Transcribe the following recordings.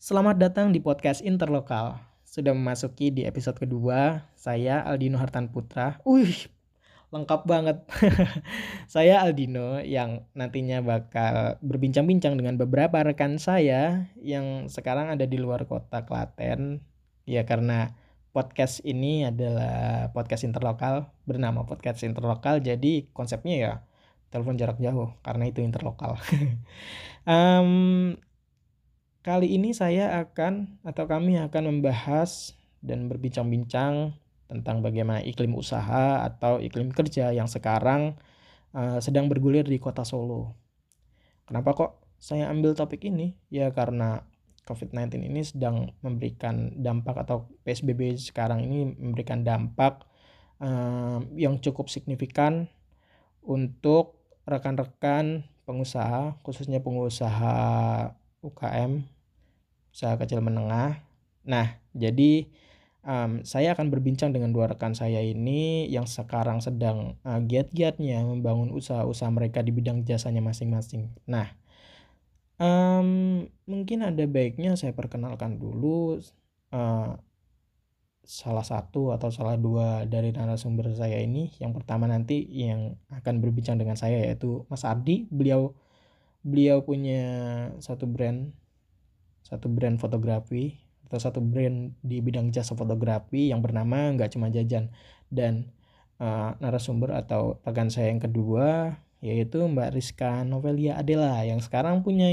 Selamat datang di podcast Interlokal. Sudah memasuki di episode kedua. Saya Aldino Hartan Putra. Wih, lengkap banget. saya Aldino yang nantinya bakal berbincang-bincang dengan beberapa rekan saya yang sekarang ada di luar kota Klaten. Ya karena podcast ini adalah podcast interlokal bernama podcast interlokal. Jadi konsepnya ya telepon jarak jauh karena itu interlokal. um, kali ini saya akan atau kami akan membahas dan berbincang-bincang tentang bagaimana iklim usaha atau iklim kerja yang sekarang uh, sedang bergulir di kota Solo. Kenapa kok saya ambil topik ini? Ya karena COVID-19 ini sedang memberikan dampak atau PSBB sekarang ini memberikan dampak uh, yang cukup signifikan untuk rekan-rekan pengusaha, khususnya pengusaha UKM, usaha kecil menengah. Nah, jadi um, saya akan berbincang dengan dua rekan saya ini yang sekarang sedang uh, giat-giatnya membangun usaha-usaha mereka di bidang jasanya masing-masing. Nah, um, mungkin ada baiknya saya perkenalkan dulu uh, salah satu atau salah dua dari narasumber saya ini. Yang pertama nanti yang akan berbincang dengan saya yaitu Mas Ardi. Beliau beliau punya satu brand satu brand fotografi atau satu brand di bidang jasa fotografi yang bernama nggak cuma jajan. Dan uh, narasumber atau rekan saya yang kedua yaitu Mbak Rizka Novelia Adela yang sekarang punya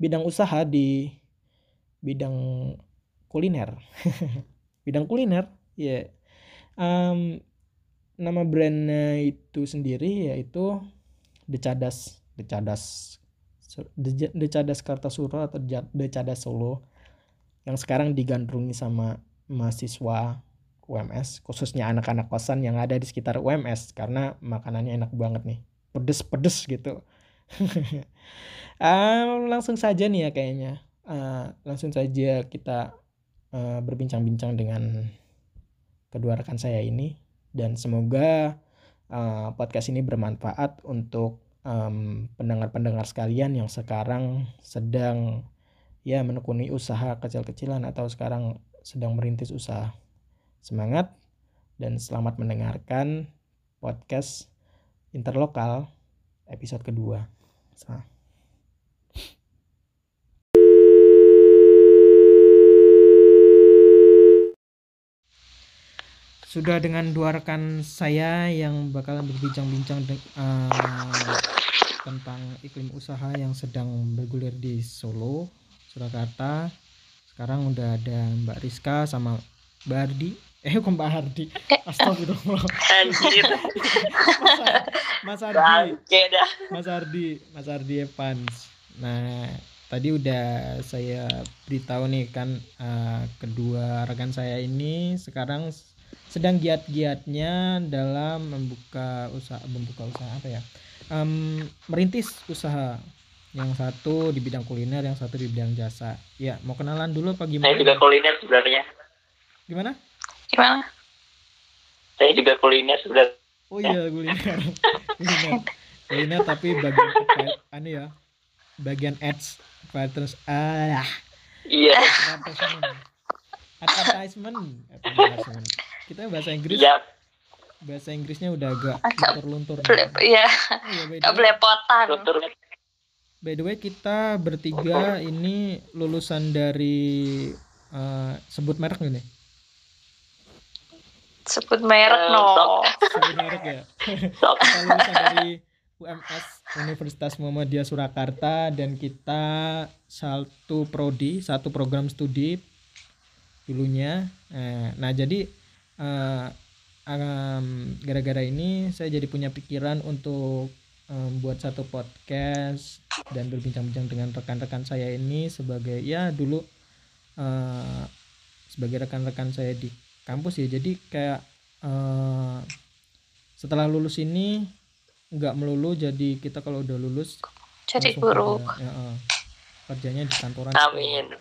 bidang usaha di bidang kuliner. Bidang kuliner ya. Yeah. um, nama brandnya itu sendiri yaitu The Cadas The Cadas The Cadas Kartasura atau The Cadas Solo yang sekarang digandrungi sama mahasiswa UMS khususnya anak-anak kosan yang ada di sekitar UMS karena makanannya enak banget nih. Pedes-pedes gitu. Uh, langsung saja nih ya kayaknya. Uh, langsung saja kita uh, berbincang-bincang dengan kedua rekan saya ini. Dan semoga uh, podcast ini bermanfaat untuk um, pendengar-pendengar sekalian yang sekarang sedang ya menekuni usaha kecil-kecilan atau sekarang sedang merintis usaha. Semangat dan selamat mendengarkan podcast Interlokal episode kedua. Sudah dengan dua rekan saya yang bakalan berbincang-bincang uh, tentang iklim usaha yang sedang bergulir di Solo Surakarta. Sekarang udah ada Mbak Rizka sama Mbak Ardi. Eh kok Mbak Ardi? Astagfirullah. Mas, Mas Ardi. Mas Ardi Mas Ardi Evans. Nah tadi udah saya beritahu nih kan uh, kedua rekan saya ini sekarang sedang giat-giatnya dalam membuka usaha membuka usaha apa ya? Um, merintis usaha. Yang satu di bidang kuliner yang satu di bidang jasa. Ya mau kenalan dulu apa gimana? Saya juga kuliner sebenarnya. Gimana? Gimana? Saya juga kuliner sebenarnya. Oh iya kuliner. Kuliner. Kuliner tapi bagian anu ya? Bagian ads. Terus ah. Iya. Advertisement. Advertisement. Advertisement kita bahasa Inggris yep bahasa Inggrisnya udah agak luntur-luntur. Iya. Oh, belepotan. By the way kita bertiga ini lulusan dari uh, sebut merek ini. Sebut merek uh, no. Sebut merek ya. kita lulusan dari UMS Universitas Muhammadiyah Surakarta dan kita satu prodi, satu program studi dulunya. Nah, nah jadi uh, um, gara-gara ini saya jadi punya pikiran untuk um, buat satu podcast dan berbincang-bincang dengan rekan-rekan saya ini sebagai ya dulu uh, sebagai rekan-rekan saya di kampus ya. Jadi kayak uh, setelah lulus ini nggak melulu jadi kita kalau udah lulus jadi guru. ya, uh, kerjanya di kantoran. Amin.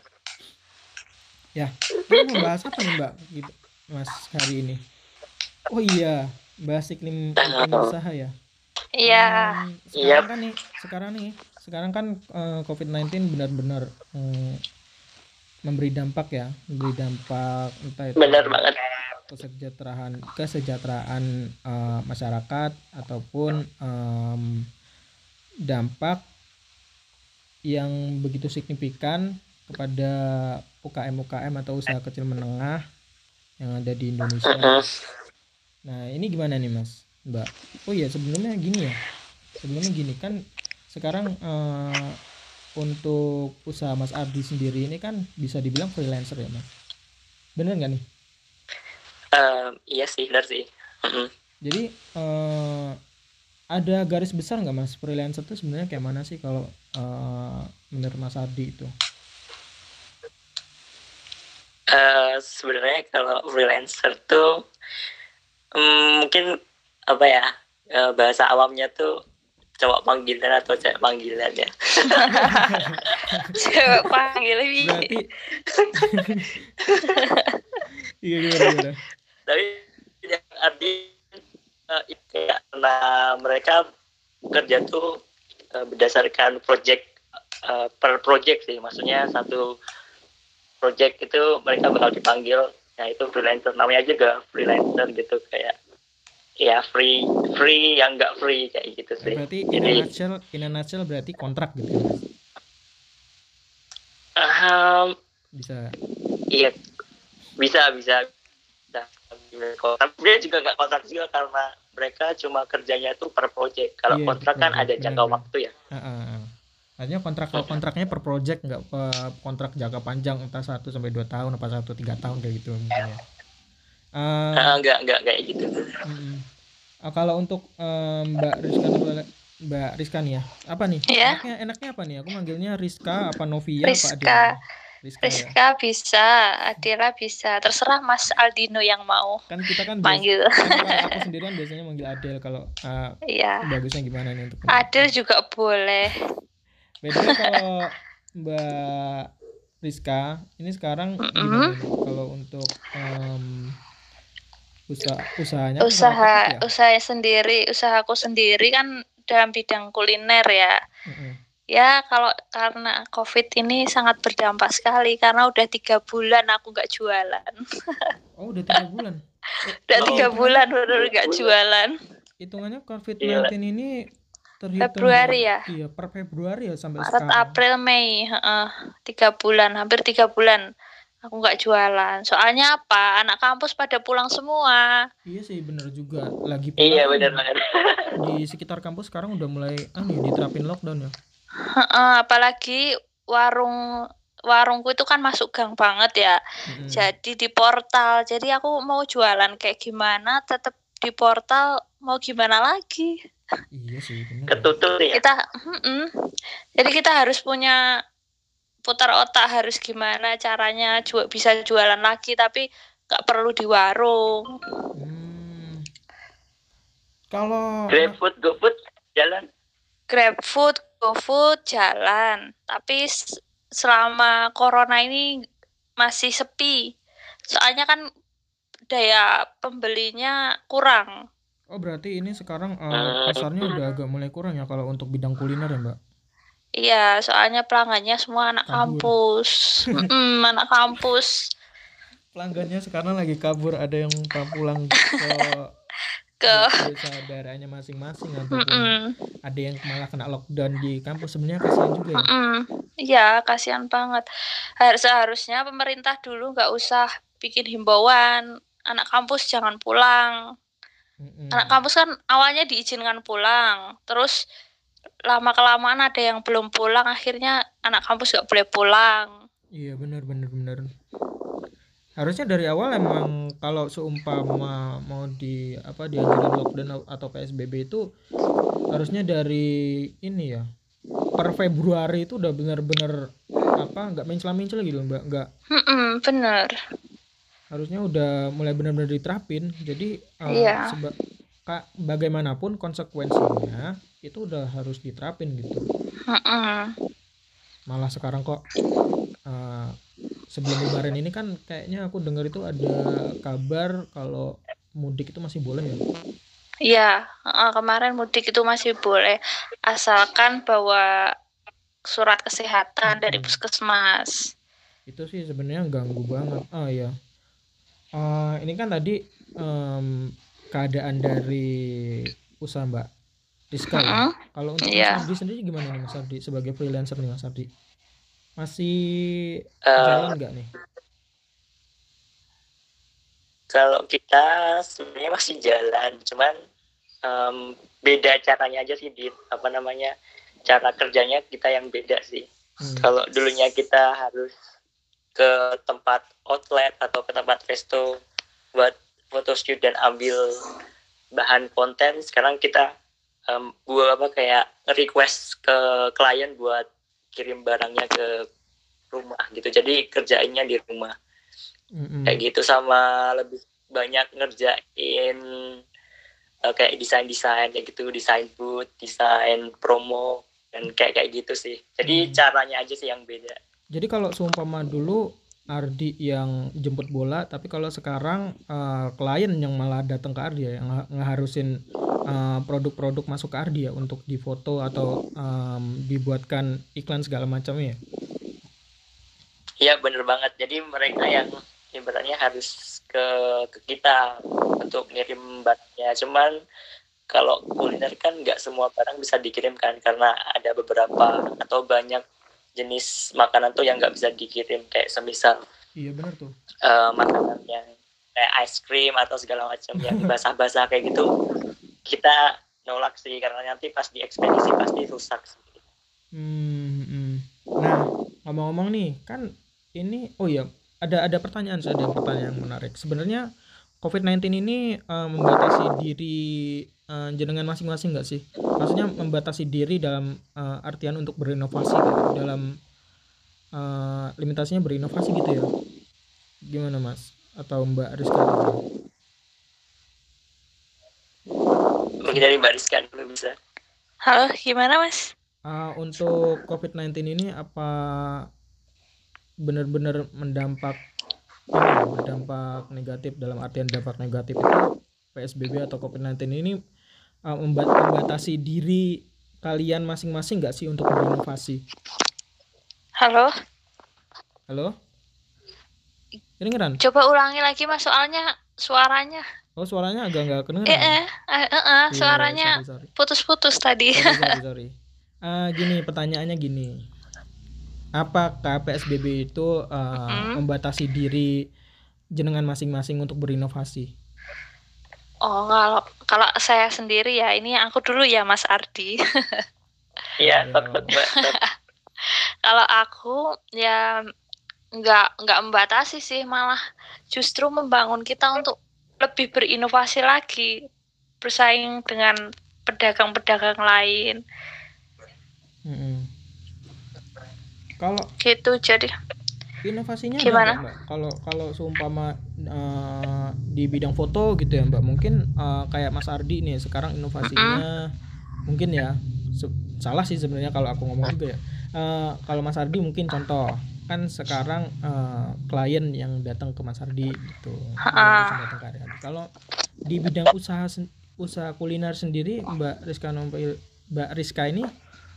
Ya mau bahas apa nih mbak? Gitu mas hari ini Oh iya, bahas iklim, iklim usaha ya. Iya. Hmm, sekarang yep. kan nih, sekarang nih, sekarang kan uh, eh, COVID-19 benar-benar um, memberi dampak ya memberi dampak entah itu benar banget kesejahteraan kesejahteraan eh, masyarakat ataupun em, dampak yang begitu signifikan kepada UKM UKM atau usaha kecil menengah yang ada di Indonesia. Nah, ini gimana nih, Mas? Mbak. Oh iya, sebelumnya gini ya. Sebelumnya gini kan sekarang eh, untuk usaha Mas Ardi sendiri ini kan bisa dibilang freelancer ya, Mas. Bener nggak nih? Em, iya sih benar sih. Jadi eh, ada garis besar nggak Mas freelancer itu sebenarnya kayak mana sih kalau eh, menurut Mas Ardi itu? Eh, sebenarnya kalau freelancer tuh mm, mungkin apa ya eh, bahasa awamnya tuh cowok panggilan atau cewek panggilan ya Cewek panggil Wi. Berarti Iya gimana gimana? tapi yang arti eh, itu kayak karena mereka kerja tuh berdasarkan project per project sih maksudnya satu project itu mereka bakal dipanggil ya itu freelancer. Namanya juga freelancer gitu kayak ya free free yang enggak free kayak gitu sih. Berarti in a nutshell, in a nutshell berarti kontrak gitu ya, ehm, Bisa. iya. Bisa bisa. Bisa kontrak. Dia juga nggak kontrak juga karena mereka cuma kerjanya tuh per project. Kalau Iya, kontrak kan ada jangka waktu ya. Ah, ah. Artinya kontrak kontraknya per project nggak pe- kontrak jangka panjang entah 1 sampai 2 tahun apa 1 3 tahun kayak gitu mungkin ya. Eh, Ah, nggak nggak kayak gitu mm-mm. Ah, kalau untuk eh, Mbak Rizka Mbak Rizka nih ya. Apa nih? Iya. Enaknya enaknya apa nih? Aku manggilnya Rizka apa Novia apa Rizka. Adela? Rizka ya. Rizka bisa, Adela bisa. Terserah Mas Aldino yang mau Kan kita kan biasa, panggil. kan aku sendirian biasanya manggil Adel kalau eh, Iya. bagusnya gimana nih untuk Adel juga boleh. Beda kalau Mbak Rizka ini sekarang Mm-mm. gimana nih? Kalau untuk em, usaha usahanya Usaha relatif ya? usaha sendiri, usahaku sendiri kan dalam bidang kuliner ya. Mm-mm. Ya kalau karena COVID ini sangat berdampak sekali karena udah tiga bulan aku nggak jualan. Oh udah tiga bulan. Udah Oh, tiga bulan bener nggak jualan. Hitungannya COVID-19 ini terhitung Februari ya? Iya per Februari ya sampai Maret, sekarang. April, Mei, heeh, tiga bulan, hampir tiga bulan aku nggak jualan. Soalnya apa? Anak kampus pada pulang semua. Iya sih bener juga. Lagi pula iya benar banget di sekitar kampus sekarang udah mulai anu ya, diterapin lockdown ya. Heeh, apalagi warung warungku itu kan masuk gang banget ya. Mm-mm. Jadi di portal. Jadi aku mau jualan kayak gimana, tetap di portal. Mau gimana lagi? Iya sih bener. ya. ketutup ya Kita, mm-mm. jadi kita harus punya putar otak harus gimana caranya ju- bisa jualan lagi tapi nggak perlu di warung. Hmm. Kalau GrabFood GoFood jalan GrabFood, GoFood jalan, tapi selama corona ini masih sepi. Soalnya kan daya pembelinya kurang. Oh berarti ini sekarang Hmm. pasarnya udah agak mulai kurang ya kalau untuk bidang kuliner ya Mbak? Iya, soalnya pelanggannya semua anak Kabur. kampus. Mm-mm, anak kampus Pelanggannya sekarang lagi kabur ada yang pulang ke ke daerahnya masing-masing ataupun Mm-mm, ada yang malah kena lockdown di kampus sebenarnya kasihan juga ya. mm-mm. Iya, kasihan banget. Har- Seharusnya pemerintah dulu nggak usah bikin himbauan anak kampus jangan pulang. Anak kampus kan awalnya diizinkan pulang, terus lama kelamaan ada yang belum pulang, akhirnya anak kampus nggak boleh pulang. Iya benar benar benar. Harusnya dari awal emang kalau seumpama mau di apa dianjurin lockdown atau PSBB itu harusnya dari ini ya per Februari itu udah benar-benar apa nggak mencela-mencela gitu mbak nggak Mm-mm, bener. Harusnya udah mulai benar-benar diterapin. Jadi eh, Iya. seba- ka- bagaimanapun konsekuensinya itu udah harus diterapin gitu. Mm-mm. malah sekarang kok eh, sebelum lebaran ini kan kayaknya aku dengar itu ada kabar kalau mudik itu masih boleh ya? Iya, kemarin mudik itu masih boleh. Asalkan bawa surat kesehatan dari puskesmas. itu sih sebenarnya ganggu banget. Ah ya uh, ini kan tadi um, keadaan dari usaha mbak Rizka ya? Mm-mm. kalau untuk Iya. Mas Ardi sendiri gimana nih Mas Ardi sebagai freelancer nih Mas Ardi masih Eh, jalan nggak nih kalau kita sebenarnya masih jalan cuman em, beda caranya aja sih di apa namanya cara kerjanya kita yang beda sih Hmm. kalau dulunya kita harus ke tempat outlet atau ke tempat resto buat photoshoot dan ambil bahan konten. Sekarang kita em, buat apa kayak request ke klien buat kirim barangnya ke rumah gitu. Jadi kerjainnya di rumah. Mm-mm. kayak gitu sama lebih banyak ngerjain eh, kayak desain desain kayak gitu desain booth desain promo dan kayak kayak gitu sih. Jadi Hmm. caranya aja sih yang beda Jadi kalau seumpama dulu Ardi yang jemput bola, tapi kalau sekarang eh, klien yang malah datang ke Ardi ya, yang nge- ngeharusin eh, produk-produk masuk ke Ardi ya untuk difoto atau em, dibuatkan iklan segala macamnya. ya. iya bener banget jadi mereka yang ibaratnya harus ke ke kita untuk ngirim barangnya cuman kalau kuliner kan nggak semua barang bisa dikirimkan karena ada beberapa atau banyak jenis makanan tuh yang nggak bisa dikirim kayak semisal Iya benar tuh. eh, makanan yang kayak ice cream atau segala macam yang basah-basah kayak gitu kita nolak sih karena nanti pas di ekspedisi pasti rusak sih. Hmm, hmm. Nah, ngomong-ngomong nih, kan ini oh ya, ada ada pertanyaan, saya ada pertanyaan yang menarik. Sebenarnya COVID-19 ini eh, membatasi diri eh, jenengan masing-masing nggak sih? Maksudnya membatasi diri dalam eh, artian untuk berinovasi gitu, dalam eh, limitasinya berinovasi gitu ya. Gimana Mas? Atau Mbak Rizka mungkin dari Mbak Rizka dulu bisa Halo, gimana Mas? Ah, untuk COVID-19 ini apa benar-benar mendampak berdampak negatif dalam artian dampak negatif itu PSBB atau COVID-19 ini ah, membat- membatasi diri kalian masing-masing nggak sih untuk berinovasi? Halo, Halo? Kedengeran? coba ulangi lagi Mas soalnya suaranya. Oh suaranya agak nggak kedengeran. Eh, eh, eh, eh, eh, Iya, suaranya sorry, sorry. putus-putus tadi. sorry, sorry, sorry. Ah, gini pertanyaannya gini apakah PSBB itu ah, Mm-mm. membatasi diri jenengan masing-masing untuk berinovasi Oh, kalau kalau saya sendiri ya, ini aku dulu ya Mas Ardi. iya Mbak kalau aku ya nggak nggak membatasi sih, malah justru membangun kita untuk lebih berinovasi lagi, bersaing dengan pedagang-pedagang lain. Mm-mm. Kalau Gitu jadi. inovasinya Gimana? mbak? Kalau kalau seumpama eh, di bidang foto gitu ya mbak mungkin eh, kayak Mas Ardi nih sekarang inovasinya mungkin ya salah sih sebenarnya kalau aku ngomong juga ya. Eh, kalau Mas Ardi mungkin contoh kan sekarang eh, klien yang datang ke Mas Ardi gitu kalau di bidang usaha usaha kuliner sendiri Mbak Rizka Nompil- Mbak Rizka ini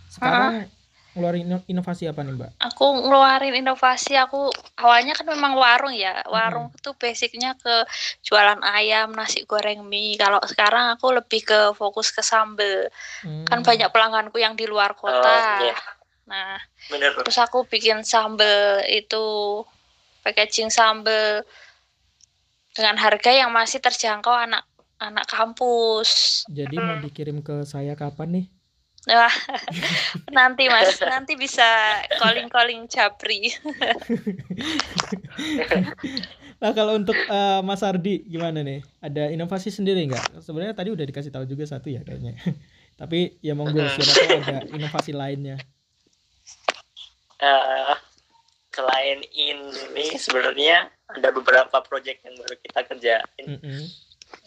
sekarang ngeluarin ino- inovasi apa nih Mbak? Aku ngeluarin inovasi, aku awalnya kan memang warung ya. Warung itu basicnya ke jualan ayam, nasi goreng mie. Kalau sekarang aku lebih ke fokus ke sambel. Kan Hmm. banyak pelangganku yang di luar kota. iya. Nah, bener terus aku bikin sambel itu packaging sambel dengan harga yang masih terjangkau anak anak kampus. Jadi mau dikirim ke saya kapan nih? Wah, nanti Mas, nanti bisa calling-calling Japri. Nah kalau untuk eh, Mas Ardi gimana nih? Ada inovasi sendiri nggak? Sebenarnya tadi udah dikasih tahu juga satu ya kayaknya. Tapi ya monggo Hmm. siapa tahu ada inovasi lainnya. Eh, selain ini sebenarnya ada beberapa project yang baru kita kerjain Mm-mm,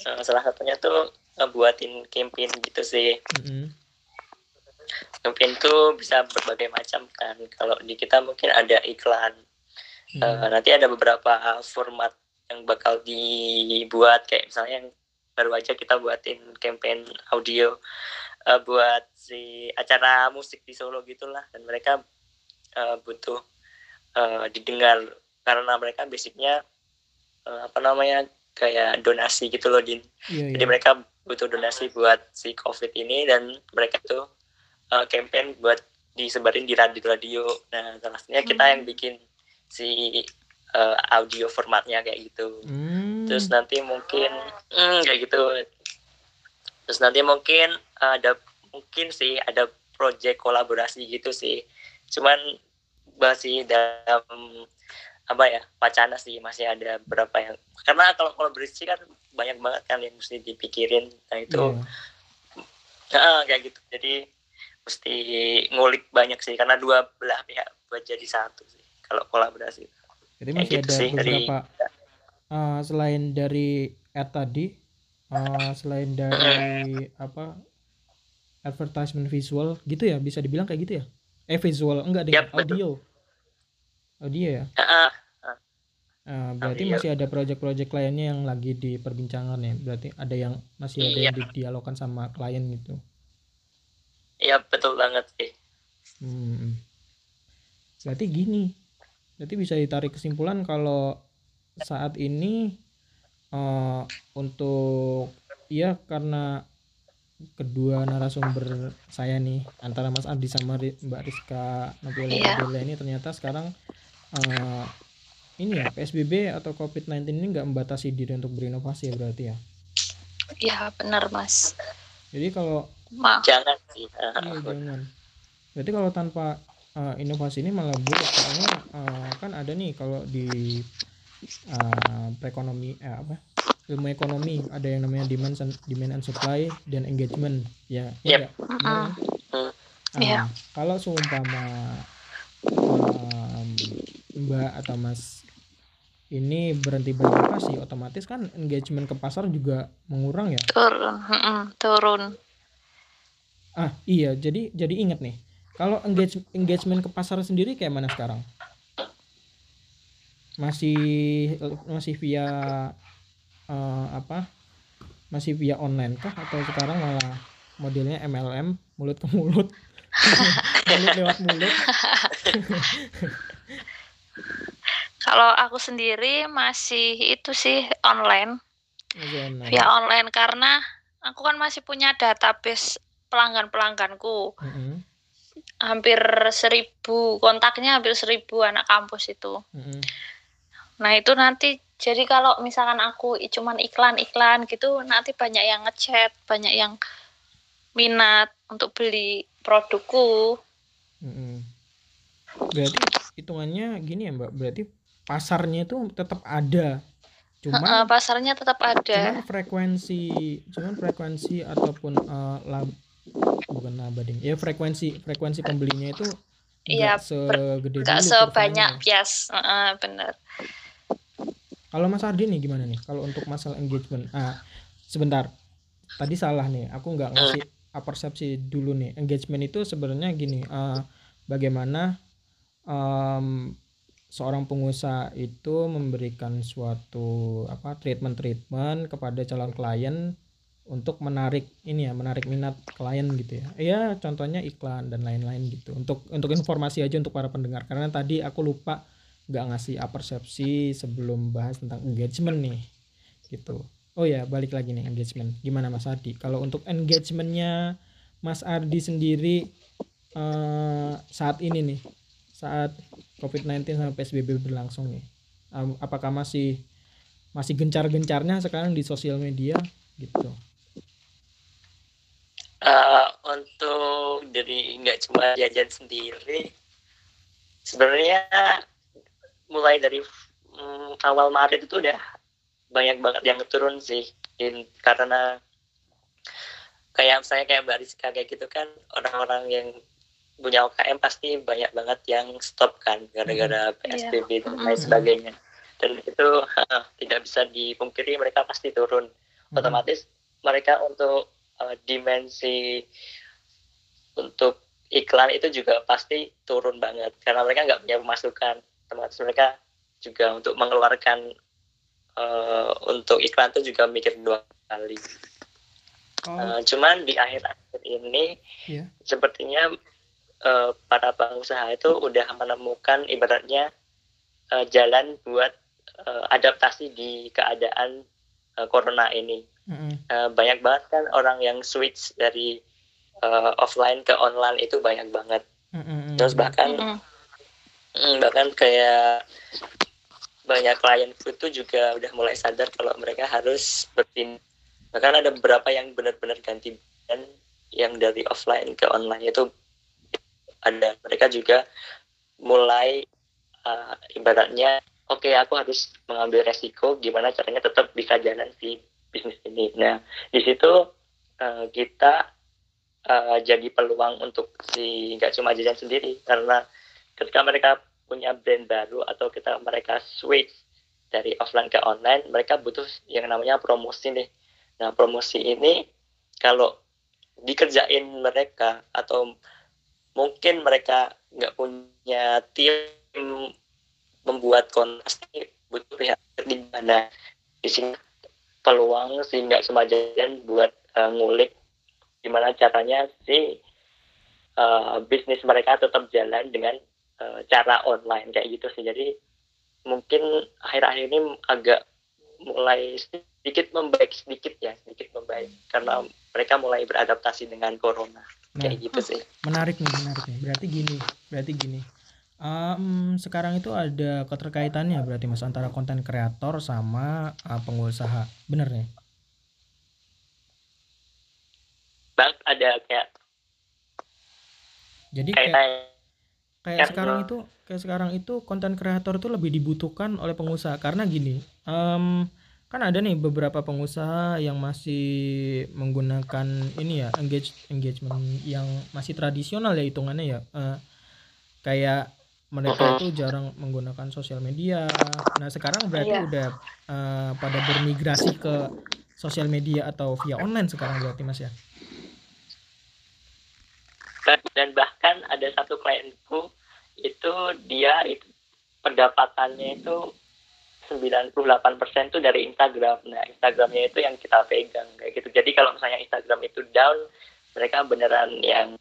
Eh, salah satunya tuh ngebuatin campaign gitu sih mm-mm, campaign tuh bisa berbagai macam kan. Kalau di kita mungkin ada iklan. Mm. Eh, nanti ada beberapa format yang bakal dibuat. Kayak misalnya yang baru aja kita buatin campaign audio eh, buat si acara musik di Solo gitulah. Dan mereka eh, butuh uh, didengar. Karena mereka basicnya uh, apa namanya kayak donasi gitu loh din. Iya, jadi iya. mereka butuh donasi buat si covid ini dan mereka tuh uh, campaign buat disebarin di radio-radio nah salah kita Hmm. yang bikin si uh, audio formatnya kayak gitu Hmm. terus nanti mungkin hmm, kayak gitu terus nanti mungkin ada mungkin sih ada project kolaborasi gitu sih cuman masih dalam apa ya wacana sih masih ada beberapa yang karena kalau kolaborasi kan banyak banget kan yang mesti dipikirin nah itu Iya. Nah, kayak gitu jadi mesti ngulik banyak sih karena dua belah pihak buat jadi satu sih kalau kolaborasi Jadi masih gitu ada sih, dari- beberapa eh, selain dari ad tadi, eh, selain dari apa advertisement visual gitu ya, bisa dibilang kayak gitu ya? Eh visual enggak deh, Yap, betul. audio. Audio ya. Ah, Eh, berarti Audio. masih ada project-project lainnya yang lagi diperbincangan ya. Berarti ada yang masih ada Iya. yang didialogkan sama klien gitu. Ya betul banget sih Hmm. Berarti gini. Berarti bisa ditarik kesimpulan kalau saat ini eh, untuk ya karena kedua narasumber saya nih antara Mas Ardi sama Mbak Rizka Nabila Iya. Nabila ini ternyata sekarang eh, ini ya PSBB atau COVID-19 ini nggak membatasi diri untuk berinovasi ya berarti ya. Ya benar mas. Jadi kalau Ma jangan sih Iya jangan. Berarti kalau tanpa uh, inovasi ini malah buruk soalnya uh, kan ada nih kalau di uh, perekonomi eh, apa ilmu ekonomi ada yang namanya demand and, demand and supply dan engagement ya. ya Yep. nggak? Benar kan? Hmm. Ah, Iya. Kalau seumpama um, Mbak atau Mas ini berhenti berinovasi otomatis kan engagement ke pasar juga mengurang ya. turun, turun. Ah iya, jadi jadi ingat nih, kalau engage, engagement ke pasar sendiri kayak mana sekarang? Masih masih via eh, apa? Masih via online kah atau sekarang malah modelnya MLM mulut ke mulut, mulut lewat mulut? Kalau aku sendiri masih itu sih online, online. via online karena aku kan masih punya database pelanggan-pelangganku. Mm-mm, Hampir seribu, kontaknya hampir seribu anak kampus itu. mm-mm. Nah itu nanti jadi kalau misalkan aku cuman iklan-iklan gitu nanti banyak yang ngechat, banyak yang minat untuk beli produkku. Mm-mm. Berarti hitungannya gini ya Mbak, berarti pasarnya itu tetap ada, cuman pasarnya tetap ada. cuman frekuensi cuman frekuensi ataupun lab, bukan laba ding. Ya frekuensi frekuensi pembelinya itu Iya, segede dulu sebanyak bias, Heeh, bener. kalau Mas Ardi nih gimana nih? Kalau untuk masalah engagement ah sebentar. Tadi salah nih aku nggak ngasih persepsi dulu nih. Engagement itu sebenarnya gini eh, bagaimana em, seorang pengusaha itu memberikan suatu apa treatment treatment kepada calon klien untuk menarik ini ya menarik minat klien gitu ya. Ya contohnya iklan dan lain-lain gitu. Untuk untuk informasi aja untuk para pendengar. Karena tadi aku lupa nggak ngasih persepsi sebelum bahas tentang engagement nih gitu. Oh ya balik lagi nih engagement. Gimana Mas Ardi? Kalau untuk engagementnya Mas Ardi sendiri eh, saat ini nih saat COVID-19 sama PSBB berlangsung nih apakah masih masih gencar-gencarnya sekarang di sosial media gitu Eh, untuk dari nggak cuma jajan sendiri sebenarnya mulai dari mm, awal Maret itu udah banyak banget yang turun sih In- karena kayak saya kayak Mbak Rizka kayak gitu kan orang-orang yang punya UKM pasti banyak banget yang stop kan gara-gara PSBB dan lain Mm. sebagainya dan itu tidak bisa dipungkiri mereka pasti turun Hmm. otomatis mereka untuk uh, dimensi untuk iklan itu juga pasti turun banget karena mereka nggak punya pemasukan otomatis mereka juga untuk mengeluarkan uh, untuk iklan itu juga mikir dua kali oh Uh, cuman di akhir-akhir ini Iya. sepertinya uh, para pengusaha itu udah menemukan ibaratnya uh, jalan buat uh, adaptasi di keadaan uh, corona ini. Mm-hmm. Uh, banyak banget kan orang yang switch dari uh, offline ke online itu banyak banget. Mm-hmm. Terus bahkan mm-hmm. bahkan kayak banyak klien itu juga udah mulai sadar kalau mereka harus berpindah. Bahkan ada beberapa yang benar-benar ganti dan yang dari offline ke online itu ada mereka juga mulai uh, ibaratnya oke okay, aku harus mengambil resiko gimana caranya tetap bisa jalan si bisnis ini. Nah di situ uh, kita uh, jadi peluang untuk si nggak cuma jajan sendiri. Karena ketika mereka punya brand baru atau kita mereka switch dari offline ke online mereka butuh yang namanya promosi nih. Nah promosi ini kalau dikerjain mereka atau mungkin mereka nggak punya tim membuat konten butuh pihak di mana di sini peluang sehingga semajan buat uh, ngulik gimana caranya si uh, bisnis mereka tetap jalan dengan uh, cara online kayak gitu sih. Jadi mungkin akhir-akhir ini agak mulai sedikit membaik sedikit ya sedikit membaik. Karena mereka mulai beradaptasi dengan corona nah, kayak gitu sih. Menarik nih menarik nih. Berarti gini berarti gini um, sekarang itu ada keterkaitannya berarti mas antara konten kreator sama uh, pengusaha. Bener nih? Bang ada kayak jadi kayak kayak sekarang itu kayak sekarang itu konten kreator tuh lebih dibutuhkan oleh pengusaha. Karena gini um, kan ada nih beberapa pengusaha yang masih menggunakan ini ya engage engagement yang masih tradisional ya hitungannya ya. Uh, kayak mereka itu jarang menggunakan sosial media nah sekarang berarti iya. udah uh, pada bermigrasi ke sosial media atau via online sekarang berarti mas ya dan bahkan ada satu klienku itu dia itu pendapatannya itu 98% itu dari Instagram. Nah, Instagramnya itu yang kita pegang kayak gitu. Jadi kalau misalnya Instagram itu down, mereka beneran yang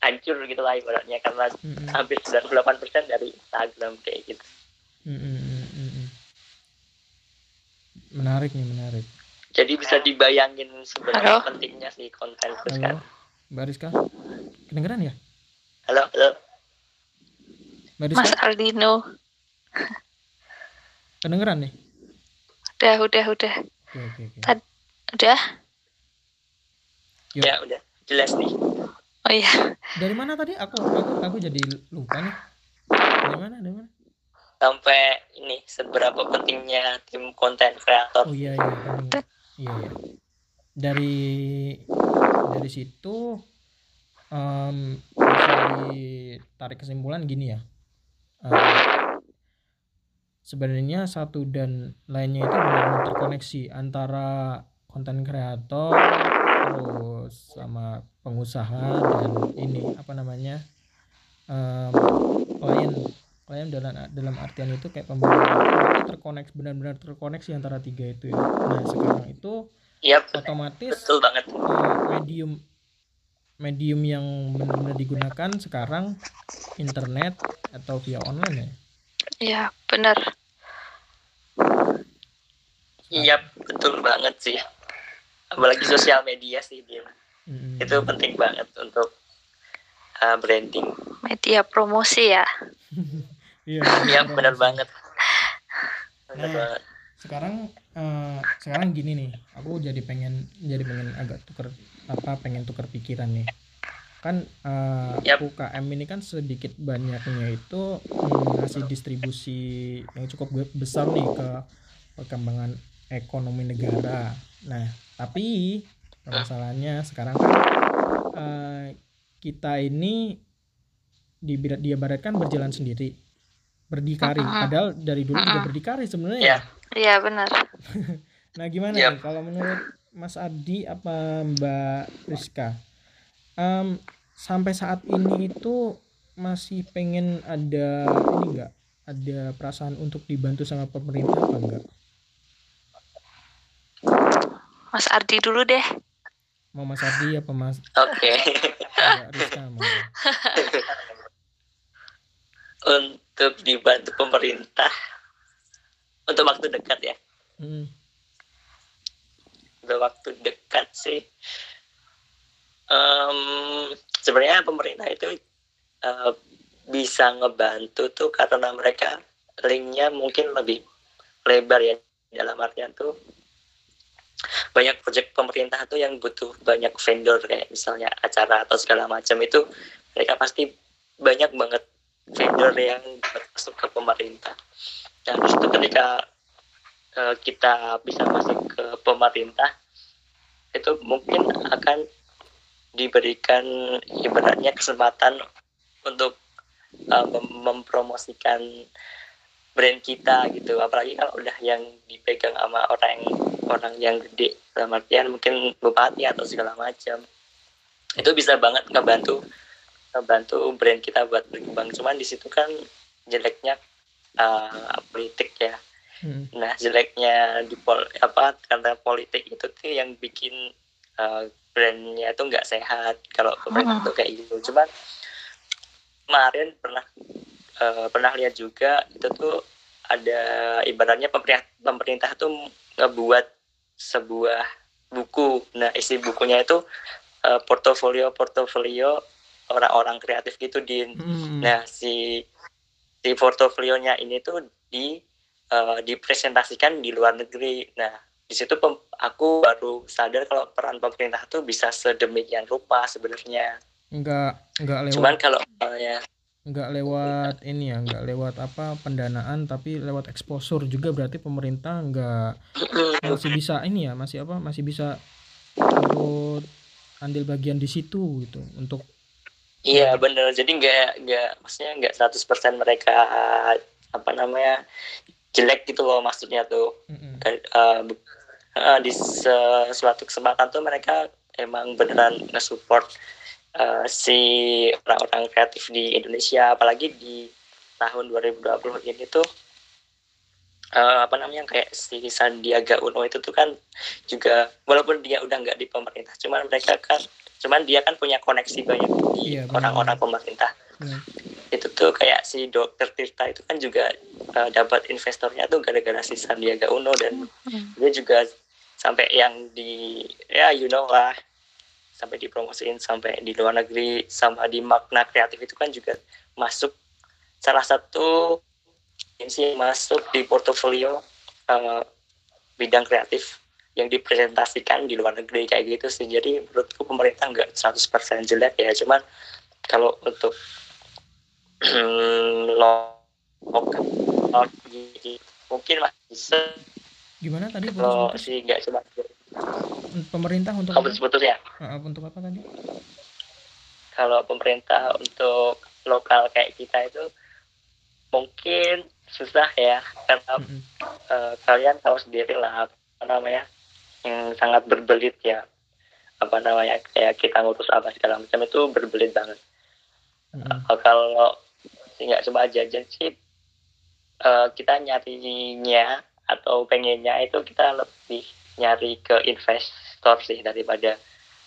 hancur gitu lah ibaratnya karena mm-hmm. hampir 98% dari Instagram kayak gitu. Mm-hmm. Menarik nih, menarik. Jadi bisa dibayangin sebenarnya pentingnya si konten itu sekarang. Mbak Rizka, kedengeran ya? Halo, halo. Mas Aldino. Kedengeran nih? Udah, udah, udah. Oke, oke, oke. Tad udah? Yuk. Ya, udah. Jelas nih. Oh iya. Dari mana tadi? Aku aku aku jadi lupa nih. Dari mana? Dari mana? Sampai ini seberapa pentingnya tim konten kreator. Oh iya iya. Iya iya. Dari dari situ um, bisa ditarik kesimpulan gini ya. Um, sebenarnya satu dan lainnya itu benar-benar terkoneksi antara konten kreator terus sama pengusaha dan ini apa namanya um, klien klien dalam dalam artian itu kayak pembeli itu terkoneksi benar-benar terkoneksi antara tiga itu ya nah sekarang itu yep, otomatis betul banget. Uh, medium medium yang benar-benar digunakan sekarang internet atau via online ya Iya, benar. Iya betul banget sih. Apalagi sosial media sih dia. Hmm. Itu penting banget untuk uh, branding. Media promosi ya. Iya. Iya benar banget. Benar nah, banget. Sekarang uh, sekarang gini nih, aku jadi pengen jadi pengen agak tuker apa pengen tuker pikiran nih kan uh, yep. UKM ini kan sedikit banyaknya itu ngasih distribusi yang cukup besar nih ke perkembangan ekonomi negara. Nah, tapi permasalahannya sekarang kan uh, kita ini diibaratkan berjalan sendiri, berdikari. Padahal dari dulu juga berdikari sebenarnya. Iya, yeah. benar. nah, gimana yep. nih kalau menurut Mas Adi apa Mbak Rizka? Um, sampai saat ini itu masih pengen ada ini enggak ada perasaan untuk dibantu sama pemerintah apa enggak? Mas Ardi dulu deh. Mau Mas Ardi apa Mas? Oke. Okay. untuk dibantu pemerintah untuk waktu dekat ya Hmm. untuk waktu dekat sih Em, sebenarnya pemerintah itu eh, bisa ngebantu tuh karena mereka linknya mungkin lebih lebar ya dalam artian tuh banyak proyek pemerintah tuh yang butuh banyak vendor kayak misalnya acara atau segala macam itu mereka pasti banyak banget vendor yang masuk ke pemerintah. Dan itu ketika eh, kita bisa masuk ke pemerintah itu mungkin akan diberikan ibaratnya kesempatan untuk uh, mem- mempromosikan brand kita gitu apalagi kalau udah yang dipegang sama orang orang yang gede dalam artian mungkin bupati atau segala macam itu bisa banget ngebantu ngebantu brand kita buat berkembang cuman di situ kan jeleknya uh, politik ya Hmm. Nah, jeleknya di pol apa karena politik itu tuh yang bikin uh, brandnya tuh nggak sehat kalau pemerintah Hmm. tuh kayak gitu. Cuman kemarin pernah uh, pernah lihat juga itu tuh ada ibaratnya pemerintah pemerintah tuh ngebuat sebuah buku. Nah, isi bukunya itu uh, portofolio portofolio orang-orang kreatif gitu din. Hmm. Nah, si si portofolionya ini tuh di eh, dipresentasikan di luar negeri. Nah, di situ pem- aku baru sadar kalau peran pemerintah tuh bisa sedemikian rupa sebenarnya. nggak nggak lewat Cuman kalau ya nggak lewat ini ya nggak lewat apa pendanaan tapi lewat exposure juga berarti pemerintah nggak masih bisa ini ya masih apa masih bisa ikut andil bagian di situ gitu untuk iya bener. Jadi nggak nggak maksudnya nggak 100% mereka apa namanya jelek gitu loh maksudnya tuh. Eh, bu- eh, di se- suatu kesempatan tuh mereka emang beneran nge-support eh, si orang-orang kreatif di Indonesia apalagi di tahun 2020 ini tuh eh, apa namanya kayak si Sandiaga Uno itu tuh kan juga walaupun dia udah nggak di pemerintah cuman mereka kan cuman dia kan punya koneksi banyak di Iya, orang-orang pemerintah Benar. itu tuh kayak si dokter Tirta itu kan juga eh, dapat investornya tuh gara-gara si Sandiaga Uno dan Hmm. dia juga sampai yang di ya you know lah sampai dipromosiin sampai di luar negeri sama di makna kreatif itu kan juga masuk. Salah satu agensi yang masuk di portofolio eh, bidang kreatif yang dipresentasikan di luar negeri kayak gitu sih. Jadi menurutku pemerintah nggak 100% jelek ya. Cuman kalau untuk lo lokal mungkin masih bisa gimana tadi kalau sih nggak cuma pemerintah untuk oh, apa? putus-putus ya Ah, untuk apa tadi kalau pemerintah untuk lokal kayak kita itu mungkin susah ya karena Mm-mm. eh, kalian tahu sendiri lah apa namanya yang sangat berbelit ya apa namanya kayak kita ngurus apa segala macam itu berbelit banget Mm-mm. Eh, kalau nggak cuma jajan sih eh, kita nyarinya atau pengennya itu kita lebih nyari ke investor sih daripada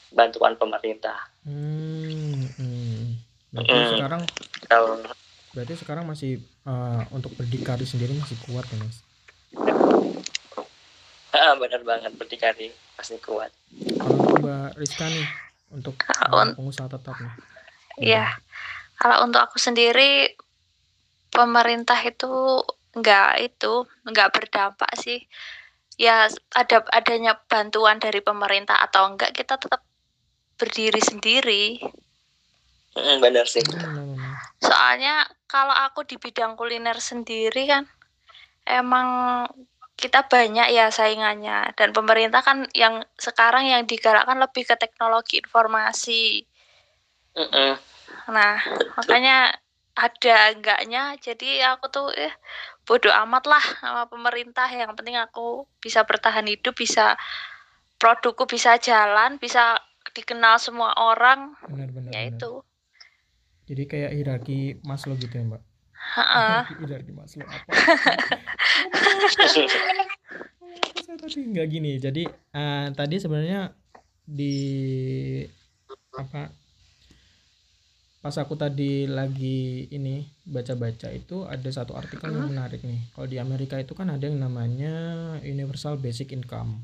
bantuan pemerintah Hmm, hmm. berarti Mm. sekarang kalau berarti sekarang masih eh, untuk berdikari sendiri masih kuat ya mas Ah, benar banget berdikari pasti kuat. kalau untuk mbak Rizka nih untuk eh, pengusaha tetap nih Iya. Kalau untuk aku sendiri pemerintah itu enggak itu enggak berdampak sih. Ya ada adanya bantuan dari pemerintah atau enggak kita tetap berdiri sendiri. Mm, benar sih. Hmm. Soalnya kalau aku di bidang kuliner sendiri kan emang kita banyak ya saingannya dan pemerintah kan yang sekarang yang digerakkan lebih ke teknologi informasi. Mm-mm. Nah, makanya ada enggaknya jadi aku tuh eh bodoh amat lah sama pemerintah. Yang penting aku bisa bertahan hidup bisa produkku bisa jalan bisa dikenal semua orang. Benar-benar ya benar. itu. Jadi kayak hierarki Maslow gitu ya mbak? Heeh. hierarki Maslow apa? Tadi nggak gini. Jadi eh, tadi sebenarnya di apa pas aku tadi lagi ini baca-baca itu ada satu artikel yang menarik nih. Kalau di Amerika itu kan ada yang namanya Universal Basic Income.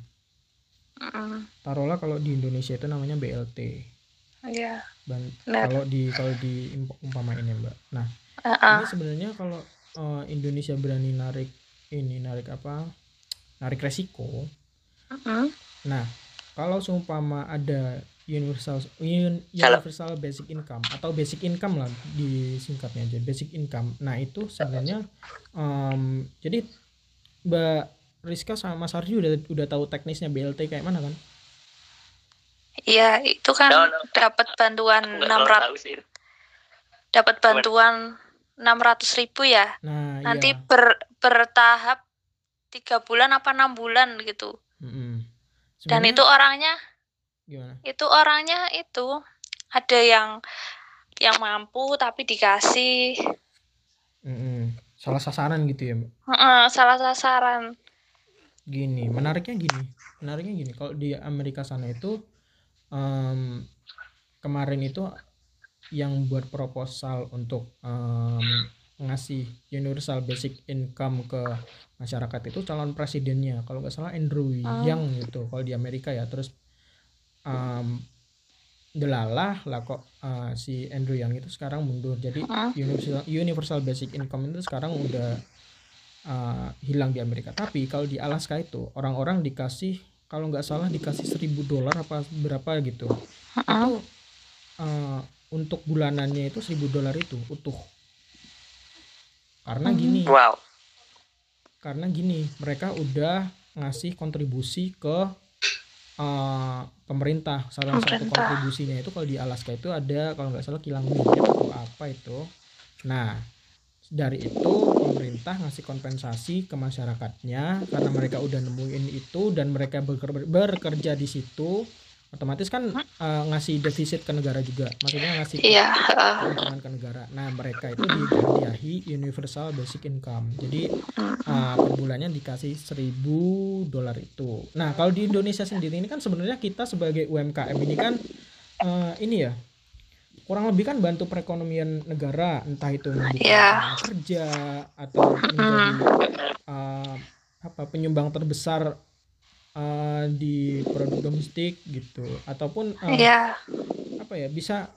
Mm, Taruhlah kalau di Indonesia itu namanya BLT. Iya. Kalau di kalau di imp- umpamain ya mbak. Nah ini sebenarnya kalau eh, Indonesia berani narik ini narik apa? Narik resiko. Nah kalau seumpama ada universal un- Kalau- universal basic income atau basic income lah disingkatnya aja basic income. Nah itu sebenarnya em, jadi mbak Rizka sama Mas Ardi udah udah tahu teknisnya BLT kayak mana kan? Iya, itu kan No, no. dapat bantuan Aku nggak terlalu 600 tahu sih. dapat bantuan 600 ribu ya. Nah Nanti iya. ber bertahap tiga bulan apa enam bulan gitu. Mm-mm. Dan Sebenarnya itu orangnya gimana? itu orangnya itu ada yang yang mampu tapi dikasih Mm-mm. Salah sasaran gitu ya mbak. Heeh, salah sasaran. Gini, menariknya gini, menariknya gini. Kalau di Amerika sana itu em, kemarin itu yang buat proposal untuk em, ngasih universal basic income ke masyarakat itu calon presidennya. Kalau nggak salah Andrew Oh. Yang gitu. Kalau di Amerika ya, terus em, delalah lah kok eh, si Andrew Yang itu sekarang mundur. Jadi Heeh. universal universal basic income itu sekarang udah uh, hilang di Amerika. Tapi kalau di Alaska itu orang-orang dikasih kalau nggak salah dikasih seribu dolar apa berapa gitu. Heeh. Itu uh, untuk bulanannya itu seribu dolar itu utuh. Karena Hmm. gini, Wow. karena gini mereka udah ngasih kontribusi ke uh, pemerintah salah satu Pemerintah. kontribusinya itu kalau di Alaska itu ada kalau nggak salah kilang minyak atau apa itu nah dari itu pemerintah ngasih kompensasi ke masyarakatnya karena mereka udah nemuin itu dan mereka beker- bekerja di situ otomatis kan uh, ngasih defisit ke negara juga maksudnya ngasih Iya, heeh. keuntungan ke negara. Nah, mereka itu dihadiahi universal basic income. Jadi uh, per bulannya dikasih 1000 dolar itu. Nah, kalau di Indonesia sendiri ini kan sebenarnya kita sebagai UMKM ini kan uh, ini ya kurang lebih kan bantu perekonomian negara, entah itu membuka Iya. lapangan kerja atau menjadi uh, apa penyumbang terbesar uh, di produk domestik gitu ataupun uh, Iya. apa ya bisa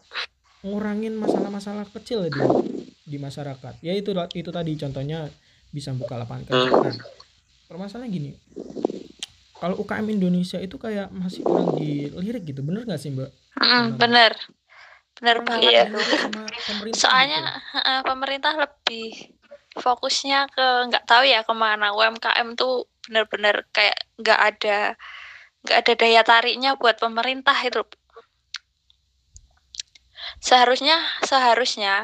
ngurangin masalah-masalah kecil di di masyarakat ya itu itu tadi contohnya bisa buka lapangan kerja nah permasalahannya gini kalau UKM Indonesia itu kayak masih kurang dilirik gitu bener nggak sih mbak Mm, bener. Bener banget Iya. Soalnya gitu. pemerintah lebih fokusnya ke nggak tahu ya ke mana UMKM tuh bener-bener kayak nggak ada nggak ada daya tariknya buat pemerintah itu. Seharusnya seharusnya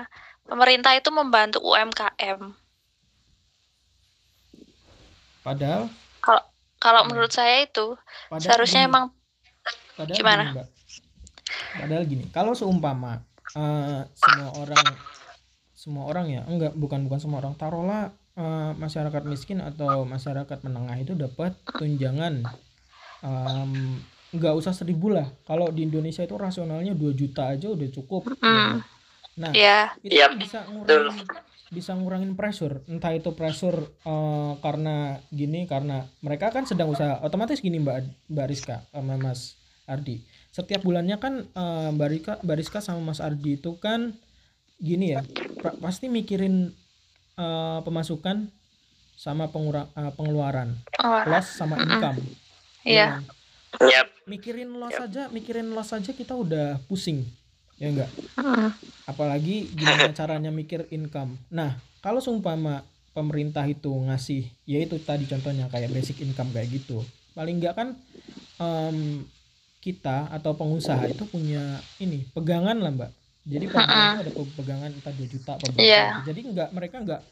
pemerintah itu membantu UMKM. padahal Kalau kalau Hmm. menurut saya itu padahal seharusnya gini, emang padahal gimana? gini, mbak padahal gini kalau seumpama eh, semua orang semua orang ya? Enggak bukan bukan semua orang. Taruhlah eh, masyarakat miskin atau masyarakat menengah itu dapat tunjangan em, nggak usah seribu lah. Kalau di Indonesia itu rasionalnya 2 juta aja udah cukup. Mm. nah ya itu Yap, kan bisa ngurangin bisa ngurangin pressure. Entah itu pressure eh, karena gini karena mereka kan sedang usaha. Otomatis gini mbak mbak Rizka sama Mas Ardi. Setiap bulannya kan eh, mbak Rizka mbak Rizka sama Mas Ardi itu kan gini ya pra- pasti mikirin eh, pemasukan sama pengurang eh, pengeluaran oh, plus sama income Iya. kan? Yap. mikirin loss aja mikirin loss aja kita udah pusing ya enggak Mm. apalagi gimana caranya mikir income. Nah, kalau seumpama pemerintah itu ngasih, ya itu tadi contohnya kayak basic income kayak gitu, paling enggak kan em, kita atau pengusaha itu punya ini pegangan lah mbak. Jadi itu ada pe- pegangan entah 2 juta per bulan. Iya. gitu. Jadi enggak mereka enggak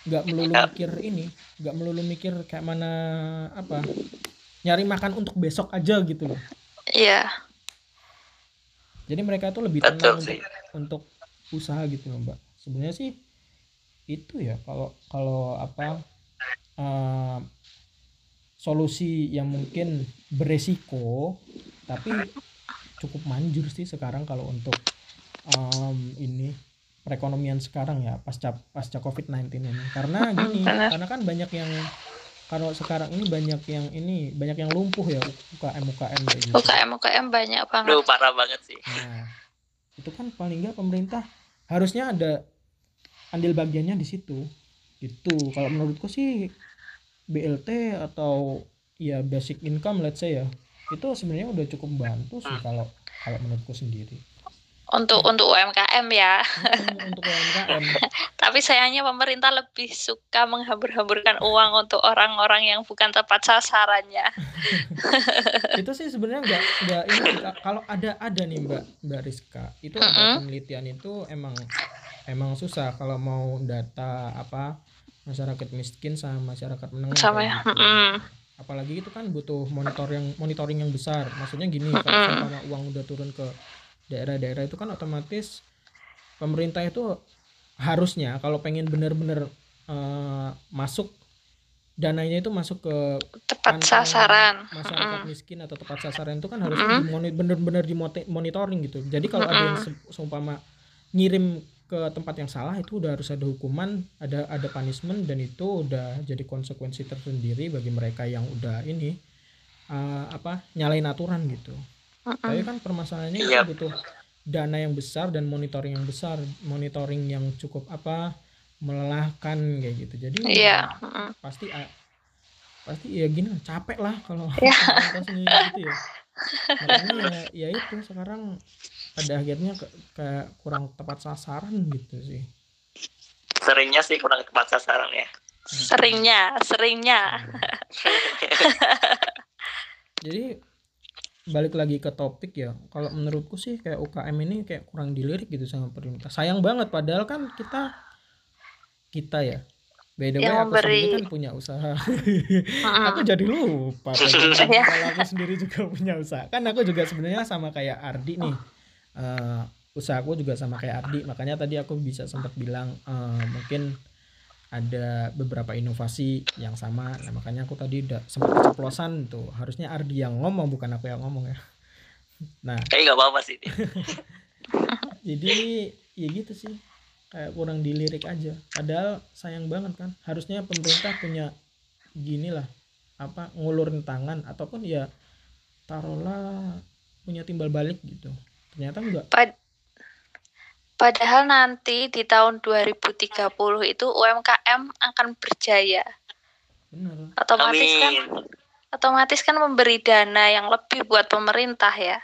enggak melulu mikir ini, enggak melulu mikir kayak mana apa nyari makan untuk besok aja gitu loh. Iya. Jadi mereka itu lebih Betul tenang sih. untuk untuk usaha gitu loh mbak. Sebenarnya sih itu ya kalau kalau apa eh, solusi yang mungkin beresiko tapi cukup manjur sih sekarang kalau untuk um, ini perekonomian sekarang ya pasca pasca COVID-19 ini. Karena gini, karena kan banyak yang kalau sekarang ini banyak yang ini banyak yang lumpuh ya UKM UKM kayak gitu. UKM UKM banyak banget. Duh, parah banget sih. Nah, itu kan paling nggak pemerintah harusnya ada andil bagiannya di situ. Gitu. Kalau menurutku sih BLT atau ya basic income let's say ya itu sebenarnya udah cukup bantu sih kalau kalau menurutku sendiri untuk untuk UMKM ya. Hmm, untuk UMKM Tapi sayangnya pemerintah lebih suka menghambur-hamburkan uang untuk orang-orang yang bukan tepat sasarannya. itu sih sebenarnya nggak nggak ini kalau ada ada nih mbak mbak Rizka itu ada Mm-mm. penelitian itu emang emang susah kalau mau data apa masyarakat miskin sama masyarakat menengah Sama kayak ya. gitu. Mm-mm. apalagi itu kan butuh monitor yang monitoring yang besar maksudnya gini kalau Mm-mm. umpama uang udah turun ke daerah-daerah itu kan otomatis pemerintah itu harusnya kalau pengen bener-bener eh, masuk dananya itu masuk ke Tepat sasaran. masyarakat Mm-mm. miskin atau tepat sasaran itu kan harusnya Mm-mm. dimoni- bener-bener dimonitoring gitu jadi kalau ada yang se- seumpama ngirim ke tempat yang salah itu udah harus ada hukuman ada ada punishment dan itu udah jadi konsekuensi tersendiri bagi mereka yang udah ini eh, apa nyalain aturan gitu Tapi kan permasalahannya Iya. itu butuh dana yang besar dan monitoring yang besar monitoring yang cukup apa melelahkan kayak gitu jadi Iya. mm-mm. pasti a- pasti ya gini capek lah kalau Ya. pemerintah sendiri gitu ya makanya ya, ya itu sekarang pada akhirnya ke, kayak kurang tepat sasaran gitu sih Seringnya sih kurang tepat sasaran ya. Seringnya, seringnya. jadi balik lagi ke topik ya. Kalau menurutku sih kayak UKM ini kayak kurang dilirik gitu sama pemerintah. Sayang banget padahal kan kita kita ya. By the way Yang aku memberi- sendiri kan punya usaha. Mm-mm. aku jadi lupa. Iya. kalau aku sendiri juga punya usaha. Kan aku juga sebenarnya sama kayak Ardi nih. Eh, usahaku juga sama kayak Ardi. Makanya tadi aku bisa sempat bilang eh, mungkin ada beberapa inovasi yang sama. Nah, makanya aku tadi udah sempat keceplosan tuh. Harusnya Ardi yang ngomong bukan aku yang ngomong ya. Nah. Kayaknya nggak apa-apa sih. jadi ya gitu sih. Kayak kurang dilirik aja. Padahal sayang banget kan. Harusnya pemerintah punya gini lah. Apa ngulurin tangan ataupun ya taruhlah punya timbal balik gitu. Ternyata enggak Pad- Padahal nanti di tahun 2030 itu UMKM akan berjaya. bener Otomatis kan Amin. otomatis kan memberi dana yang lebih buat pemerintah ya.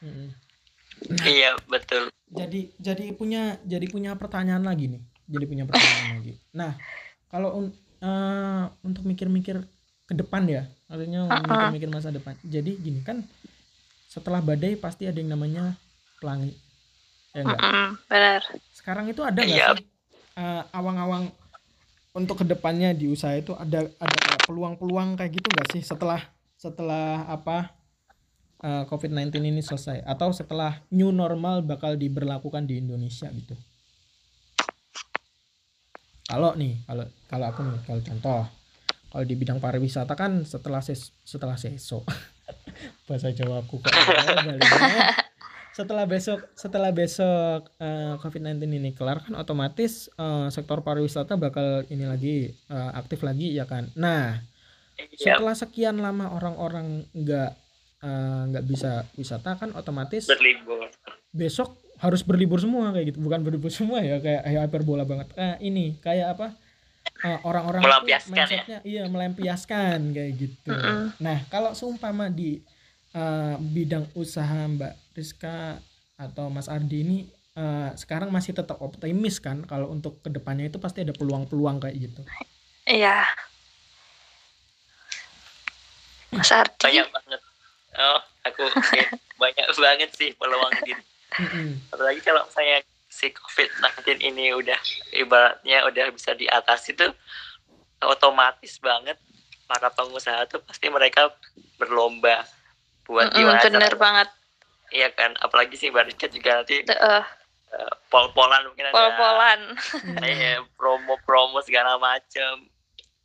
Mm-mm. Iya betul. jadi jadi punya jadi punya pertanyaan lagi nih jadi punya pertanyaan lagi nah kalau un- eh, untuk mikir-mikir ke depan ya artinya mikir-mikir masa depan jadi gini kan setelah badai pasti ada yang namanya pelangi ya enggak Mm-mm, benar. sekarang itu ada nggak Iya. sih eh, awang-awang untuk ke depannya di usaha itu ada ada peluang-peluang kayak gitu nggak sih setelah setelah apa eh, COVID-19 ini selesai atau setelah new normal bakal diberlakukan di Indonesia gitu kalau nih kalau kalau aku nih kalau contoh kalau di bidang pariwisata kan setelah ses, setelah seso bahasa Jawa aku kok. setelah besok setelah besok eh, COVID-19 ini kelar kan otomatis eh, sektor pariwisata bakal ini lagi eh, aktif lagi ya kan. Nah, Iya setelah sekian lama orang-orang nggak eh, nggak bisa wisata kan otomatis berlibur. besok harus berlibur semua kayak gitu. Bukan berlibur semua ya kayak kayak hyperbola banget. Eh, ini kayak apa? eh, orang-orang itu Melampiaskan ya? mindsetnya iya melampiaskan kayak gitu. Mm-mm. Nah, kalau seumpama di eh, bidang usaha Mbak Rizka atau Mas Ardi ini eh, sekarang masih tetap optimis kan kalau untuk ke depannya itu pasti ada peluang-peluang kayak gitu. Iya. Mas Ardi. Banyak banget. Oh, aku banyak banget sih peluang gitu. Mm-mm. Apalagi kalau saya si COVID-19 ini udah ibaratnya udah bisa diatasi tuh otomatis banget para pengusaha tuh pasti mereka berlomba buat Mm-mm, gimana bener cara- banget. Iya kan, apalagi sih Barca juga nanti eh, eh, pol-polan mungkin ada pol-polan. kayak promo-promo segala macem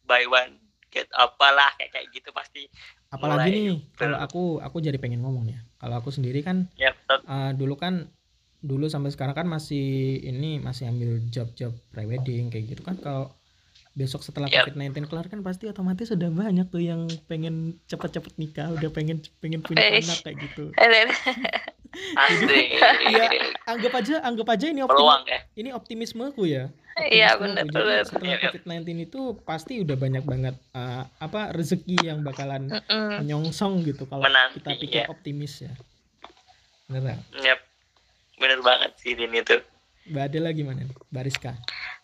buy one get apalah kayak kayak gitu pasti Apalagi Mulai nih kalau ber- aku aku jadi pengen ngomong ya. Kalau aku sendiri kan ya tetap eh, dulu kan dulu sampai sekarang kan masih ini masih ambil job-job prewedding kayak gitu kan kalau besok setelah Yap. COVID-19 kelar kan pasti otomatis sudah banyak tuh yang pengen cepet-cepet nikah udah pengen pengen punya Wes. anak kayak gitu Asik. Iya. anggap aja anggap aja ini optimis, Peluang ya. ini optimismeku ya Iya benar Jadi benar. setelah Iya, iya. COVID-19 itu pasti udah banyak banget eh, apa rezeki yang bakalan Mm-mm. menyongsong gitu kalau Menanti, kita pikir iya. optimis ya bener nggak? Yap. Bener banget sih ini tuh. Mbak Adela gimana nih Bariska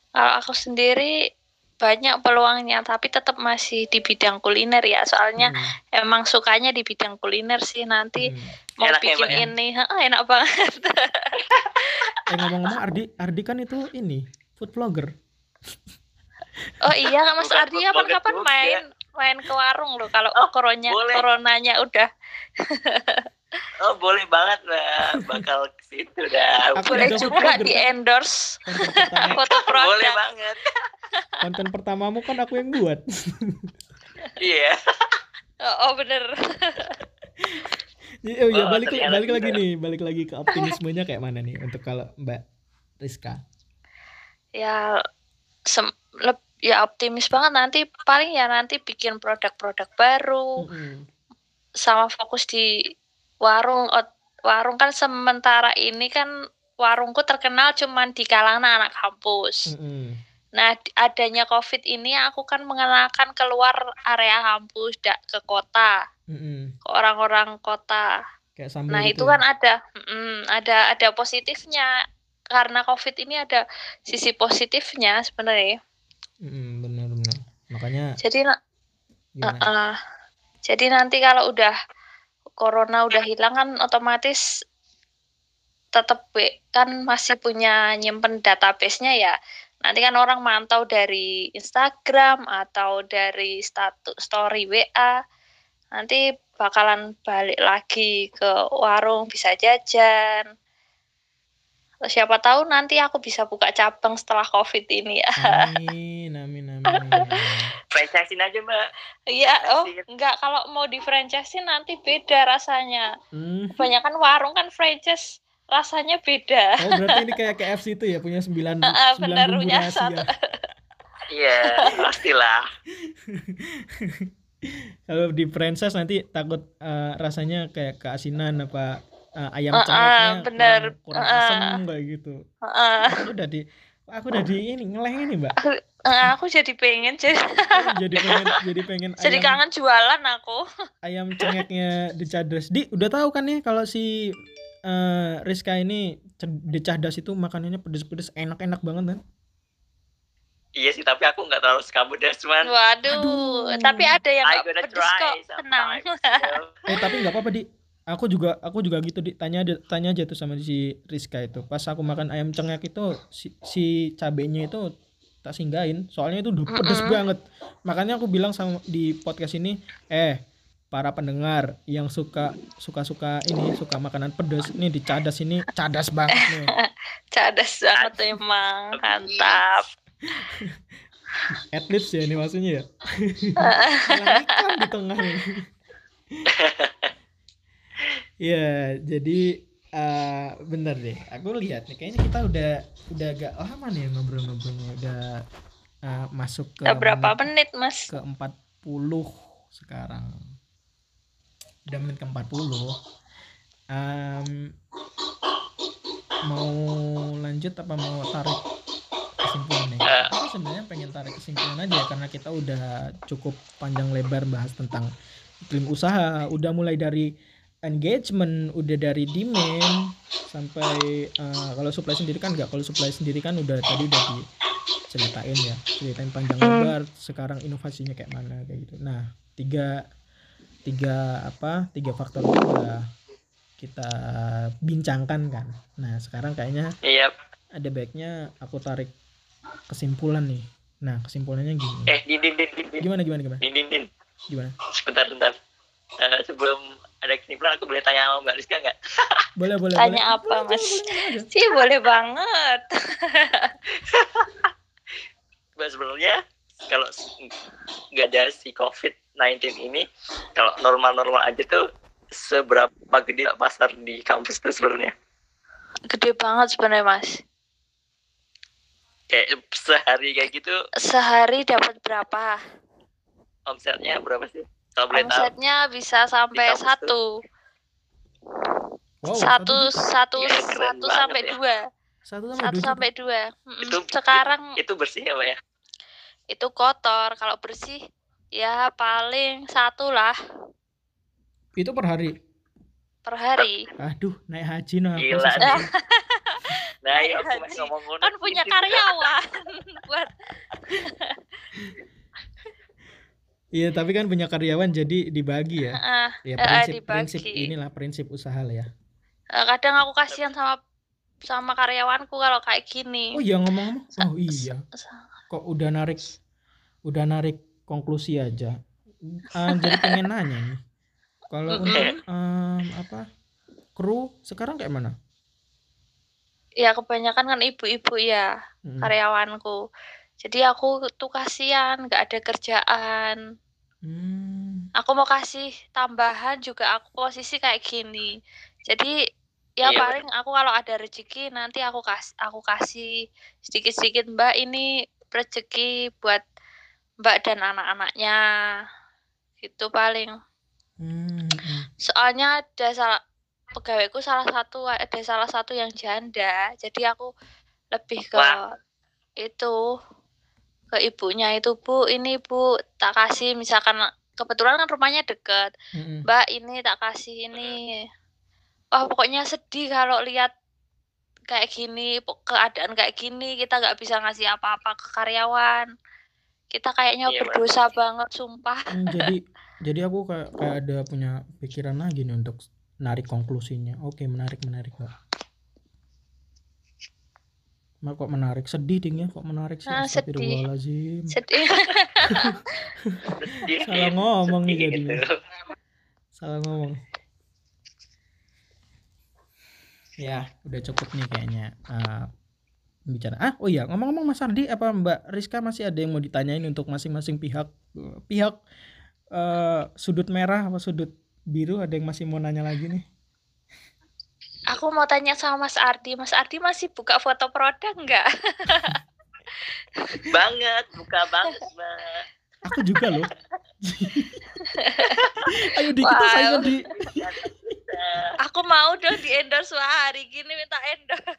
Kalau aku sendiri banyak peluangnya tapi tetap masih di bidang kuliner ya. Soalnya Hmm, emang sukanya di bidang kuliner sih. Nanti hmm. mau Enak ya, bikin ya? ini Heeh, enak banget. Eh ngomong-ngomong Ardi Ardi kan itu ini food vlogger. Oh iya mas Bukan Ardi kapan-kapan main main ke warung loh kalau Oh, coronanya boleh. coronanya udah Oh boleh banget lah, bakal ke situ dah. Aku boleh juga di endorse foto Boleh produk. Banget. konten pertamamu kan aku yang buat. Iya. oh, oh bener. Oh iya Oh, balik balik lagi nih balik lagi ke optimismenya kayak mana nih untuk kalau Mbak Rizka? Ya sem- ya optimis banget. Nanti paling ya nanti bikin produk-produk baru Mm-mm. sama fokus di warung warung kan sementara ini kan warungku terkenal cuman di kalangan anak kampus Mm-mm. nah di- adanya covid ini aku kan mengenalkan keluar area kampus dak ke kota Mm-mm. ke orang-orang kota kayak nah gitu itu ya. kan ada mm, ada ada positifnya karena covid ini ada sisi positifnya sebenarnya Mm-mm, benar benar makanya jadi gimana Uh-uh. Jadi nanti kalau udah corona udah hilang kan otomatis tetap kan masih punya nyimpen database-nya ya. Nanti kan orang mantau dari Instagram atau dari status story WA. Nanti bakalan balik lagi ke warung bisa jajan. Terus siapa tahu nanti aku bisa buka cabang setelah Covid ini ya. amin amin amin, amin. Franchisein aja mbak. Iya, oh enggak kalau mau di franchise nanti beda rasanya. Hmm. Kebanyakan warung kan franchise rasanya beda. Oh berarti ini kayak KFC itu ya punya sembilan Ah, sembilan benar, bumbu punya rahasia. satu. Iya pastilah. Kalau di franchise nanti takut eh, rasanya kayak keasinan apa eh, ayam Ah, ah, cengeknya benar. kurang, kurang ah. asem kayak gitu. Heeh. Aku udah di aku udah di ini ngeleh ini mbak. Eh, aku jadi pengen jadi, jadi pengen jadi pengen jadi ayam kangen jualan aku. ayam cengeknya di Cadres. Di udah tahu kan nih kalau si eh, Rizka ini di Cadas itu makanannya pedes-pedes enak-enak banget kan? Iya sih tapi aku nggak terlalu suka pedas cuman. Waduh, Aduh. tapi ada yang I nggak try kok, tenang. Eh tapi nggak apa-apa di. Aku juga aku juga gitu di tanya aja tanya aja tuh sama si Rizka itu. Pas aku makan ayam cengek itu si, si cabenya itu tak singgahin. Soalnya itu udah pedes Mm-mm. banget. Makanya aku bilang sama di podcast ini, eh para pendengar yang suka suka suka ini suka makanan pedas ini di cadas ini cadas banget nih. Cadas banget emang, mantap. At least ya ini maksudnya ya. Di tengah nih. Iya, jadi eh bener deh. Aku lihat nih kayaknya kita udah udah agak lama nih ngobrol-ngobrolnya. Udah eh, masuk ke Udah berapa menit menit, Mas? ke 40 sekarang. Udah menit ke 40. Em, mau lanjut apa mau tarik kesimpulan nih? Eh. Aku sebenarnya pengen tarik kesimpulan aja karena kita udah cukup panjang lebar bahas tentang iklim usaha, udah mulai dari engagement, udah dari demand sampai eh, kalau supply sendiri kan enggak, kalau supply sendiri kan udah tadi udah diceritain ya, ceritain panjang lebar sekarang inovasinya kayak mana kayak gitu. Nah, tiga tiga apa? Tiga faktor itu udah kita bincangkan kan. Nah, sekarang kayaknya Iya. ada baiknya aku tarik kesimpulan nih. Nah, kesimpulannya gini. Eh din din din din Gimana gimana gimana? din din. din. Gimana? Sebentar sebentar. Eh, sebelum ada kesimpulan aku boleh tanya sama Mbak Rizka nggak? Boleh boleh Tanya boleh. apa, Boleh, Mas? boleh, boleh aja. Sih boleh banget. Mbak sebenarnya kalau nggak ada si COVID-19 ini, kalau normal-normal aja tuh seberapa gede pasar di kampus tuh sebenarnya? gede banget sebenarnya mas kayak sehari kayak gitu sehari dapat berapa omsetnya berapa sih kalau boleh tahu omsetnya bisa sampai satu. Wow, satu juta. satu Iya, keren satu sampai ya. dua. Satu sampai satu dua sampai dua. Itu- sekarang itu bersih ya pak ya? Itu kotor. Kalau bersih ya paling satu lah. Itu per hari? Per hari. Aduh naik haji nah Gila nah iya aku ngomong kan punya karyawan buat iya tapi kan punya karyawan jadi dibagi ya. Ah, ya Eh, prinsip dibagi. prinsip inilah prinsip usaha lah ya. Eh, kadang aku kasihan sama sama karyawanku kalau kayak gini. Oh iya ngomong-ngomong. Sa- oh iya. kok udah narik udah narik konklusi aja. Ah, jadi pengen nanya nih. Kalau untuk em, apa kru sekarang kayak mana? Ya kebanyakan kan ibu-ibu ya Mm. karyawanku. Jadi aku tuh kasihan nggak ada kerjaan Hmm. aku mau kasih tambahan juga aku posisi kayak gini jadi ya Iya, paling aku kalau ada rezeki nanti aku kas aku kasih sedikit-sedikit mbak ini rezeki buat mbak dan anak-anaknya gitu paling Hmm, hmm. soalnya ada salah pegawaiku salah satu ada salah satu yang janda jadi aku lebih ke Wah. itu ke ibunya itu bu ini bu tak kasih. Misalkan kebetulan kan rumahnya deket mbak ini tak kasih ini. Wah pokoknya sedih kalau lihat kayak gini keadaan kayak gini kita nggak bisa ngasih apa-apa ke karyawan. Kita kayaknya Iya, berdosa banget sumpah. Hmm, jadi jadi aku kayak kayak ada punya pikiran lagi nih untuk narik konklusinya. Oke menarik menarik mbak Mbak kok menarik? Sedih ding ya. Kok menarik sih? Ah, sedih. Sedih. Salah ngomong nih sedih jadinya gitu. salah ngomong. Ya udah cukup nih kayaknya eh, bicara. Ah oh iya ngomong-ngomong Mas Ardi apa Mbak Rizka masih ada yang mau ditanyain untuk masing-masing pihak Eh, pihak eh, sudut merah apa sudut biru? Ada yang masih mau nanya lagi nih aku mau tanya sama Mas Ardi. Mas Ardi masih buka foto produk nggak? Banget buka banget mbak. Aku juga loh. Ayo di kita saingan di. Aku mau dong di endorse. Wah hari gini minta endorse.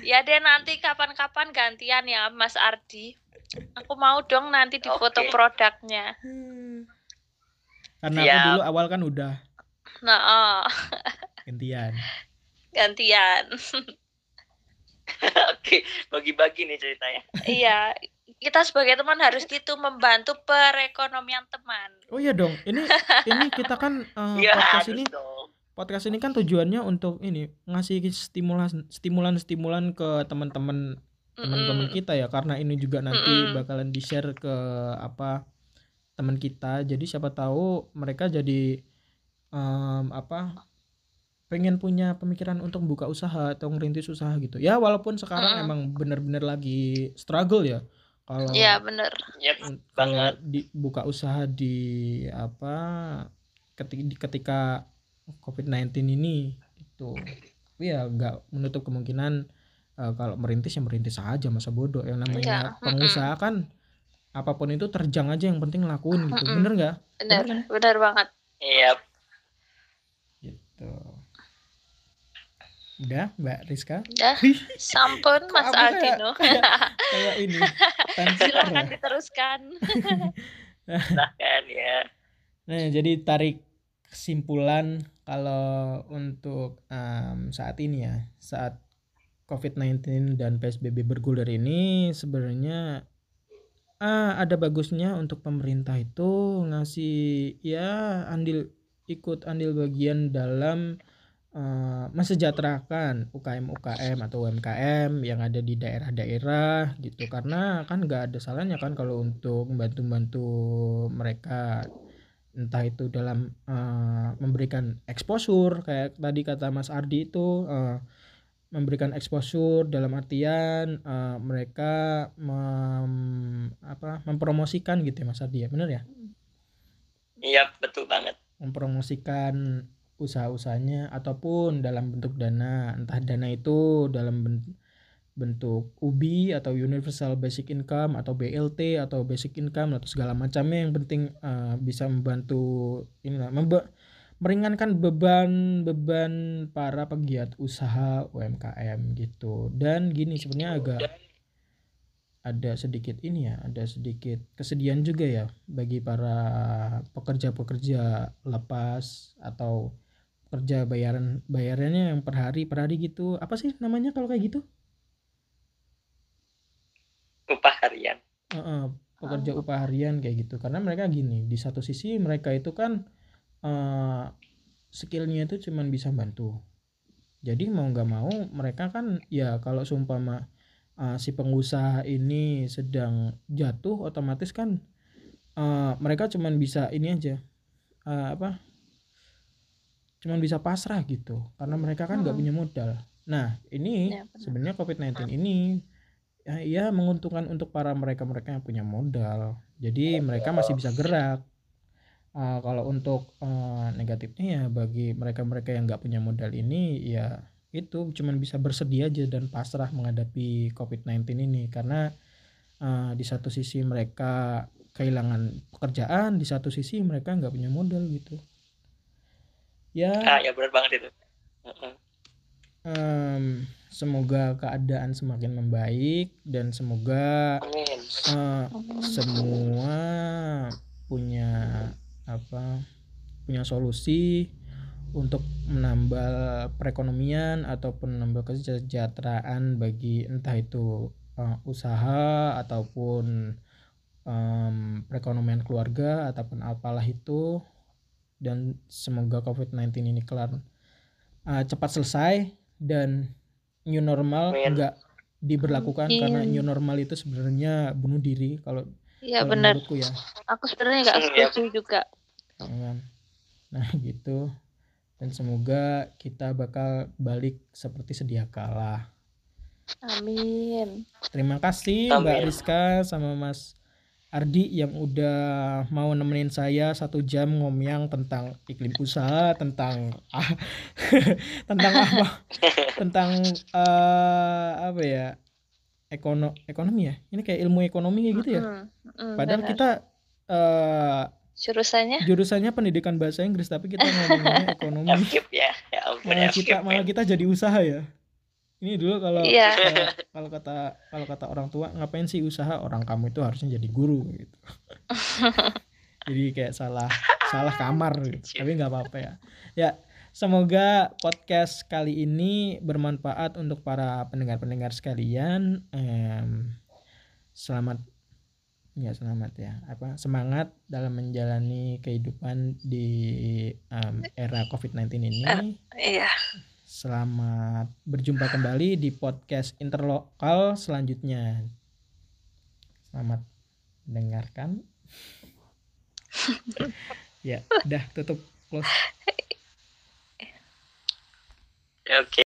Ya deh nanti kapan-kapan gantian ya Mas Ardi. Aku mau dong nanti di foto Oke. produknya. Karena aku Siap. dulu awal kan udah nah oh, gantian. Gantian. Oke bagi-bagi nih ceritanya. Iya kita sebagai teman harus gitu membantu perekonomian teman. Oh iya dong ini ini kita kan eh, iya podcast harus ini dong. podcast ini kan tujuannya untuk ini ngasih stimulan stimulan stimulan ke teman-teman teman-teman kita ya. Karena ini juga nanti bakalan di share ke apa teman kita. Jadi siapa tahu mereka jadi em, apa pengen punya pemikiran untuk buka usaha atau ngerintis usaha gitu. Ya walaupun sekarang Mm. emang bener-bener lagi struggle ya. Kalau Iya bener. Yep. kalau di buka usaha di apa ketika, ketika COVID-19 ini itu. Ya nggak menutup kemungkinan eh, kalau merintis ya merintis aja masa bodoh. Yang namanya mm-mm. pengusaha kan apa pun itu terjang aja yang penting lakuin gitu. Mm-mm. bener nggak? Bener Bener bener banget. Iya, gitu udah mbak Rizka? Ya sampun Mas Aldino. kayak, kayak ini silakan ya. diteruskan. Silahkan ya. Nah, jadi tarik kesimpulan kalau untuk em, saat ini ya, saat COVID-19 dan PSBB bergulir ini sebenarnya ah, ada bagusnya untuk pemerintah itu ngasih ya andil ikut andil bagian dalam eh, mensejahterakan UKM-UKM atau UMKM yang ada di daerah-daerah gitu karena kan nggak ada salahnya kan kalau untuk membantu-bantu mereka entah itu dalam eh, memberikan exposure kayak tadi kata Mas Ardi itu eh, memberikan exposure dalam artian eh, mereka mem- apa mempromosikan gitu ya Mas Ardi ya benar ya Iya, betul banget. mempromosikan usaha-usahanya ataupun dalam bentuk dana. Entah dana itu dalam bentuk UBI atau Universal Basic Income atau BLT atau Basic Income atau segala macamnya yang penting uh, bisa membantu inilah meringankan beban beban para pegiat usaha UMKM gitu. Dan gini sebenarnya agak ada sedikit ini ya ada sedikit kesedihan juga ya bagi para pekerja-pekerja lepas atau kerja bayaran bayarannya yang per hari per hari gitu. Apa sih namanya kalau kayak gitu? Upah harian. Uh, uh, pekerja oh. upah harian kayak gitu. Karena mereka gini di satu sisi mereka itu kan uh, skillnya itu cuman bisa bantu. Jadi mau nggak mau mereka kan ya kalau sumpama uh, si pengusaha ini sedang jatuh otomatis kan uh, mereka cuman bisa ini aja uh, apa cuman bisa pasrah gitu karena mereka kan nggak hmm. punya modal. Nah ini ya, sebenarnya covid-19 ini ya, ya menguntungkan untuk para mereka mereka yang punya modal. Jadi mereka masih bisa gerak. Uh, kalau untuk uh, negatifnya ya bagi mereka mereka yang nggak punya modal ini ya itu cuman bisa bersedia aja dan pasrah menghadapi covid-19 ini. Karena uh, di satu sisi mereka kehilangan pekerjaan di satu sisi mereka nggak punya modal gitu ya. Ah, ya benar banget itu. Um, semoga keadaan semakin membaik dan semoga Uh, semua punya apa punya solusi untuk menambah perekonomian ataupun menambah kesejahteraan bagi entah itu uh, usaha ataupun um, perekonomian keluarga ataupun apalah itu dan semoga COVID-19 ini kelar uh, cepat selesai dan new normal enggak diberlakukan Amin. karena new normal itu sebenarnya bunuh diri kalau Iya benar. ya. Aku sebenarnya nggak iya. setuju juga. Nah gitu. Dan semoga kita bakal balik seperti sedia kala. Amin. Terima kasih Amin. Mbak Rizka sama Mas Ardi yang udah mau nemenin saya satu jam ngomong tentang iklim usaha, tentang ah, tentang apa? tentang uh, apa ya? Ekono ekonomi ya. Ini kayak ilmu ekonomi gitu ya. Mm, Padahal benar. kita uh, jurusannya jurusannya pendidikan bahasa Inggris tapi kita ngomongnya ekonomi. ya. ya malah kita malah kita jadi usaha ya ini dulu kalau yeah. kalau, kata kalau kata orang tua ngapain sih usaha? Orang kamu itu harusnya jadi guru gitu. Jadi kayak salah salah kamar gitu. Tapi nggak apa-apa ya. Ya semoga podcast kali ini bermanfaat untuk para pendengar-pendengar sekalian. Um, selamat ya selamat ya. Apa semangat dalam menjalani kehidupan di um, era COVID-19 ini. Uh, iya Selamat berjumpa kembali di podcast interlokal selanjutnya. Selamat mendengarkan. ya, udah tutup close. Oke. Okay.